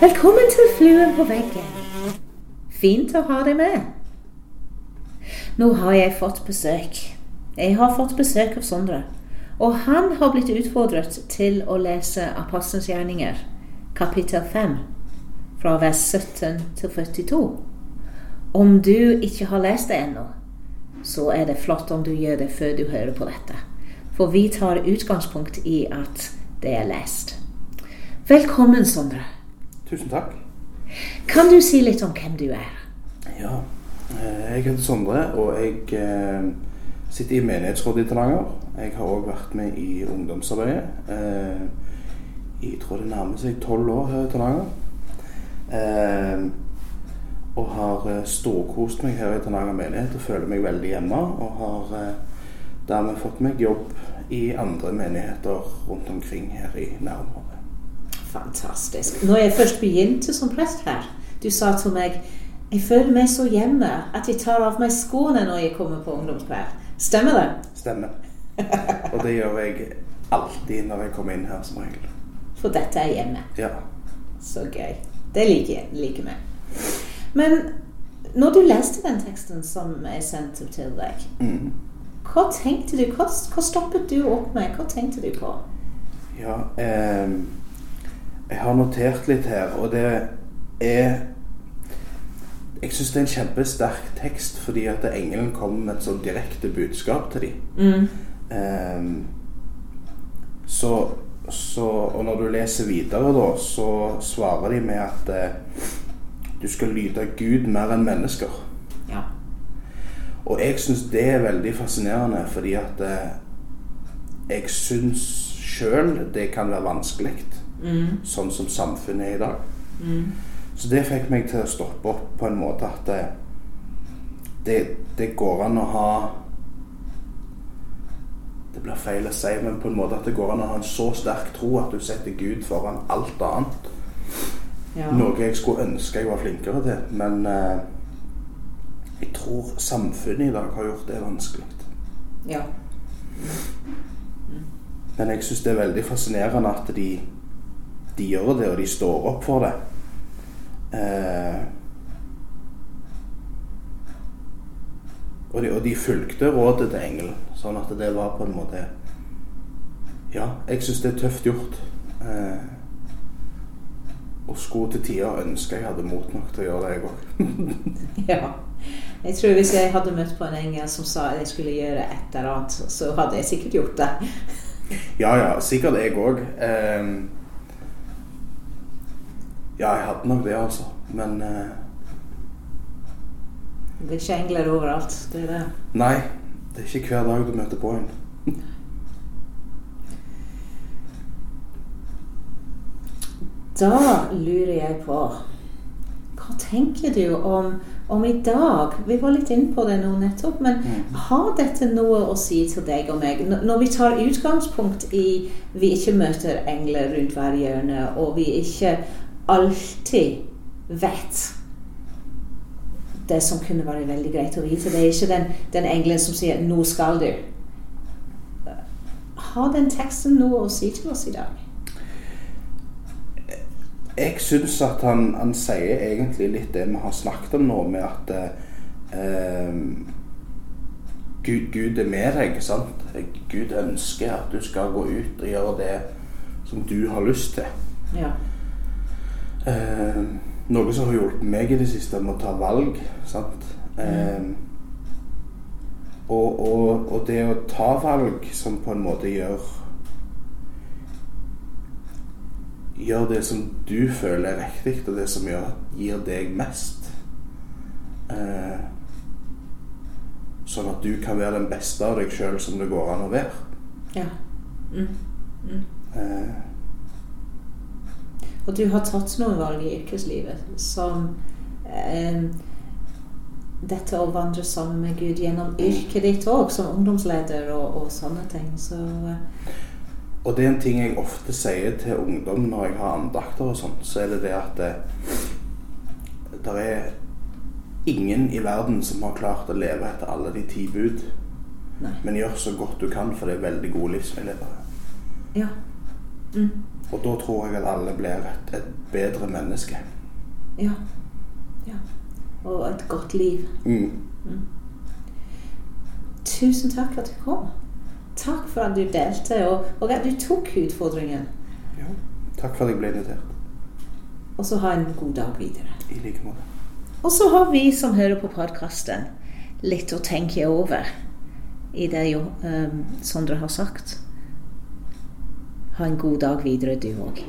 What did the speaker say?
Velkommen til Fluen på veggen. Fint å ha deg med. Nå har jeg fått besøk. Jeg har fått besøk av Sondre. Og han har blitt utfordret til å lese Apostelens gjerninger, kapittel 5, fra vers 17 til 42. Om du ikke har lest det ennå, så er det flott om du gjør det før du hører på dette. For vi tar utgangspunkt i at det er lest. Velkommen, Sondre. Tusen takk. Kan du si litt om hvem du er? Ja, eh, jeg heter Sondre, og jeg eh, sitter i menighetsrådet i Tananger. Jeg har òg vært med i ungdomsarbeidet. Eh, jeg tror det nærmer seg tolv år her i Tananger. Og har storkost meg her i Tananger menighet og føler meg veldig hjemme. Og har dermed fått meg jobb i andre menigheter rundt omkring her i nærområdet. Fantastisk. Når jeg først begynte som prest her, du sa til meg jeg føler meg så hjemme at jeg tar av meg skoene når jeg kommer på ungdomskveld. Stemmer det? Stemmer. Og det gjør jeg alltid når jeg kommer inn her, som regel. For dette er hjemme? Ja. Så gøy. Det liker jeg. Liker meg. Men når du leste den teksten som jeg sendte til deg, mm. Hva tenkte du? Hva, hva, stoppet du opp med? Hva tenkte du på? Ja, eh, jeg har notert litt her, og det er jeg syns det er en kjempesterk tekst fordi at engelen kommer med et sånn direkte budskap til dem. Mm. Eh, så, så, Og når du leser videre, da, så svarer de med at eh, du skal lyde Gud mer enn mennesker. Og jeg syns det er veldig fascinerende, fordi at uh, jeg syns sjøl det kan være vanskelig, mm. sånn som samfunnet er i dag. Mm. Så det fikk meg til å stoppe opp på en måte at det, det, det går an å ha Det blir feil å si, men på en måte at det går an å ha en så sterk tro at du setter Gud foran alt annet. Ja. Noe jeg skulle ønske jeg var flinkere til. Men eh, jeg tror samfunnet i dag har gjort det vanskelig. Ja. Men jeg syns det er veldig fascinerende at de, de gjør det, og de står opp for det. Eh, og, de, og de fulgte rådet til engelen, sånn at det var på en måte Ja, jeg syns det er tøft gjort. Eh, og skulle til tider ønske jeg hadde mot nok til å gjøre det, jeg òg. ja. Jeg tror hvis jeg hadde møtt på en engel som sa at jeg skulle gjøre et eller annet, så hadde jeg sikkert gjort det. ja, ja. Sikkert jeg òg. Ja, jeg hadde nok det, altså. Men uh... Det er ikke engler overalt, det er det? Nei. Det er ikke hver dag du møter på en. da lurer jeg på Hva tenker du om, om, i dag? Vi var litt inne på det nå nettopp, men mm. har dette noe å si til deg og meg? Når vi tar utgangspunkt i vi ikke møter engler rundt hver hjørne, og vi ikke alltid vet det som kunne være veldig greit å vite. Det er ikke den, den engelen som sier 'nå skal du'. Har den teksten noe å si til oss i dag? Jeg syns at han, han, sier egentlig litt det vi har snakket om nå, med at eh, Gud, Gud, er med deg. sant? Gud ønsker at du skal gå ut og gjøre det som du har lyst til. Ja. Eh, noe som har hjulpet meg i det siste med å ta valg. sant? Eh, og, og, og, det å ta valg som på en måte gjør Gjør det som du føler er riktig, og det som gjør, gir deg mest. Eh, sånn at du kan være den beste av deg sjøl som det går an å være. Ja. Mm. Mm. Eh, og du har tatt noen valg i yrkeslivet som eh, dette å vandre sammen med Gud gjennom yrket ditt òg, som ungdomsleder og, og sånne ting. Så, eh. Og det er en ting jeg ofte sier til ungdom når jeg har andakter og sånn, så er det det at det, det er ingen i verden som har klart å leve etter alle de ti bud. Nei. Men gjør så godt du kan, for det er veldig gode livsveiledere. Ja. Mm. Og da tror jeg at alle blir et, et bedre menneske. Ja. ja. Og et godt liv. Mm. Tusen takk for at du kom. Takk for at du delte, og, og at du tok utfordringen. Ja. Takk for at jeg ble invitert. Og så ha en god dag videre. I like måte. Og så har vi som hører på podkasten, litt å tenke over i det jo um, Sondre har sagt. Ha en god dag videre, du òg.